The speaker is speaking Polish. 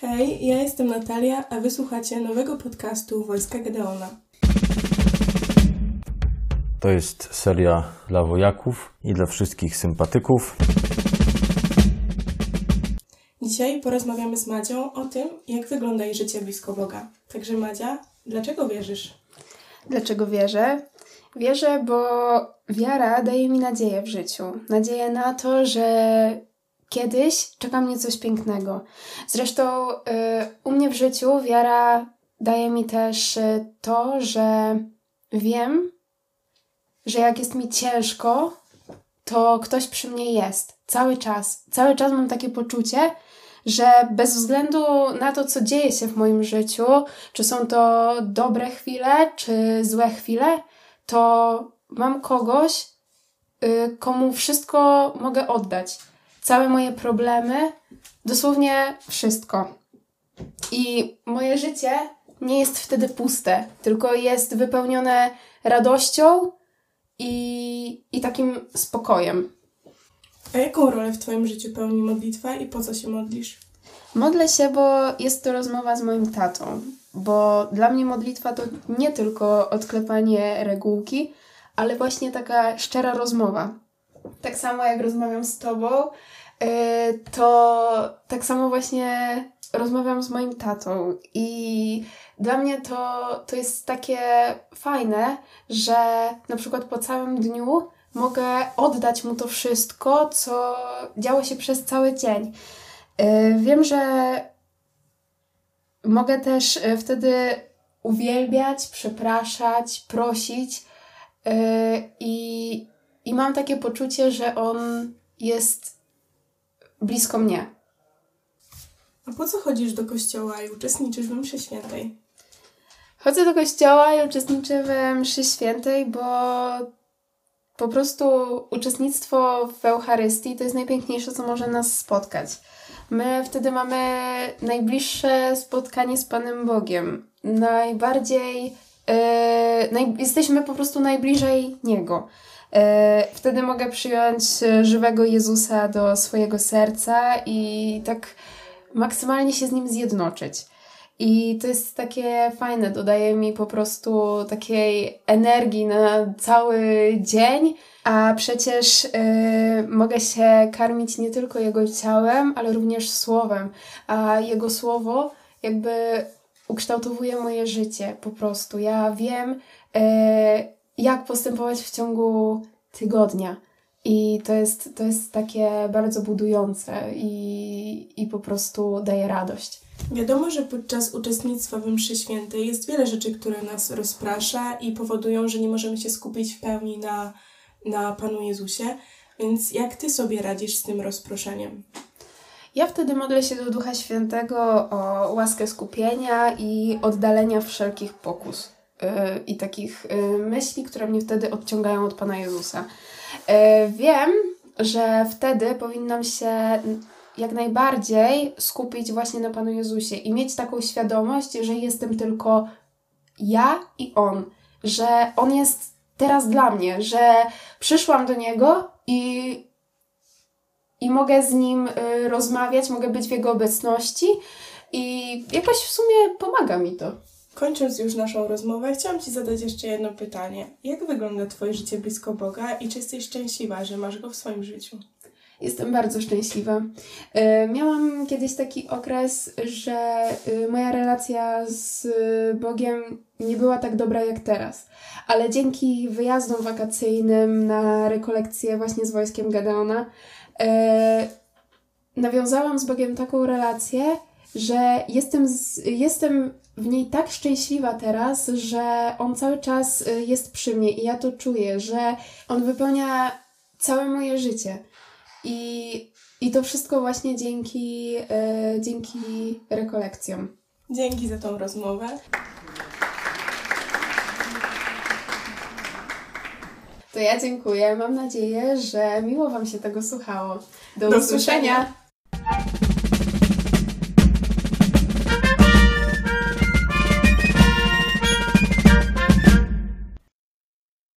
Hej, ja jestem Natalia, a wysłuchacie nowego podcastu Wojska Gedeona. To jest seria dla wojaków i dla wszystkich sympatyków. Dzisiaj porozmawiamy z Madzią o tym, jak wygląda jej życie blisko Boga. Także Madzia, dlaczego wierzysz? Dlaczego wierzę? Wierzę, bo wiara daje mi nadzieję w życiu. Nadzieję na to, że kiedyś czeka mnie coś pięknego. Zresztą y, u mnie w życiu wiara daje mi też y, to, że wiem, że jak jest mi ciężko, to ktoś przy mnie jest. Cały czas. Cały czas mam takie poczucie, że bez względu na to, co dzieje się w moim życiu, czy są to dobre chwile, czy złe chwile, to mam kogoś, y, komu wszystko mogę oddać. Całe moje problemy, dosłownie wszystko. I moje życie nie jest wtedy puste, tylko jest wypełnione radością i, i takim spokojem. A jaką rolę w Twoim życiu pełni modlitwa i po co się modlisz? Modlę się, bo jest to rozmowa z moim tatą, bo dla mnie modlitwa to nie tylko odklepanie regułki, ale właśnie taka szczera rozmowa. Tak samo jak rozmawiam z Tobą, yy, to tak samo właśnie rozmawiam z moim tatą i dla mnie to, to jest takie fajne, że na przykład po całym dniu mogę oddać mu to wszystko, co działo się przez cały dzień. Yy, Wiem, że mogę też yy, wtedy uwielbiać, przepraszać, prosić i, i mam takie poczucie, że on jest blisko mnie. A po co chodzisz do kościoła i uczestniczysz w mszy świętej? Chodzę do kościoła i uczestniczę we mszy świętej, bo po prostu uczestnictwo w Eucharystii to jest najpiękniejsze, co może nas spotkać. My wtedy mamy najbliższe spotkanie z Panem Bogiem. Najbardziej. Yy, naj, jesteśmy po prostu najbliżej Niego. Yy, wtedy mogę przyjąć e, żywego Jezusa do swojego serca i tak maksymalnie się z nim zjednoczyć. I to jest takie fajne, dodaje mi po prostu takiej energii na cały dzień, a przecież y, mogę się karmić nie tylko jego ciałem, ale również słowem, a jego słowo jakby ukształtowuje moje życie po prostu. Ja wiem, y, jak postępować w ciągu tygodnia. I to jest, to jest takie bardzo budujące i, i po prostu daje radość. Wiadomo, że podczas uczestnictwa w mszy świętej jest wiele rzeczy, które nas rozprasza i powodują, że nie możemy się skupić w pełni na, na Panu Jezusie. Więc jak Ty sobie radzisz z tym rozproszeniem? Ja wtedy modlę się do Ducha Świętego o łaskę skupienia i oddalenia wszelkich pokus i takich yy, myśli, które mnie wtedy odciągają od Pana Jezusa. Yy, wiem, że wtedy powinnam się jak najbardziej skupić właśnie na Panu Jezusie i mieć taką świadomość, że jestem tylko ja i On, że On jest teraz dla mnie, że przyszłam do Niego i, i mogę z Nim y, rozmawiać, mogę być w Jego obecności i jakoś w sumie pomaga mi to. Kończąc już naszą rozmowę, chciałam Ci zadać jeszcze jedno pytanie. Jak wygląda Twoje życie blisko Boga i czy jesteś szczęśliwa, że masz Go w swoim życiu? Jestem bardzo szczęśliwa. Y, Miałam kiedyś taki okres, że y, moja relacja z Bogiem nie była tak dobra jak teraz. Ale dzięki wyjazdom wakacyjnym na rekolekcje właśnie z wojskiem Gedeona nawiązałam z Bogiem taką relację, że jestem, z, jestem w niej tak szczęśliwa teraz, że On cały czas y, jest przy mnie i ja to czuję, że On wypełnia całe moje życie. I, i to wszystko właśnie dzięki, e, dzięki rekolekcjom. Dzięki za tą rozmowę. To ja dziękuję. Mam nadzieję, że miło Wam się tego słuchało. Do, Do usłyszenia. usłyszenia.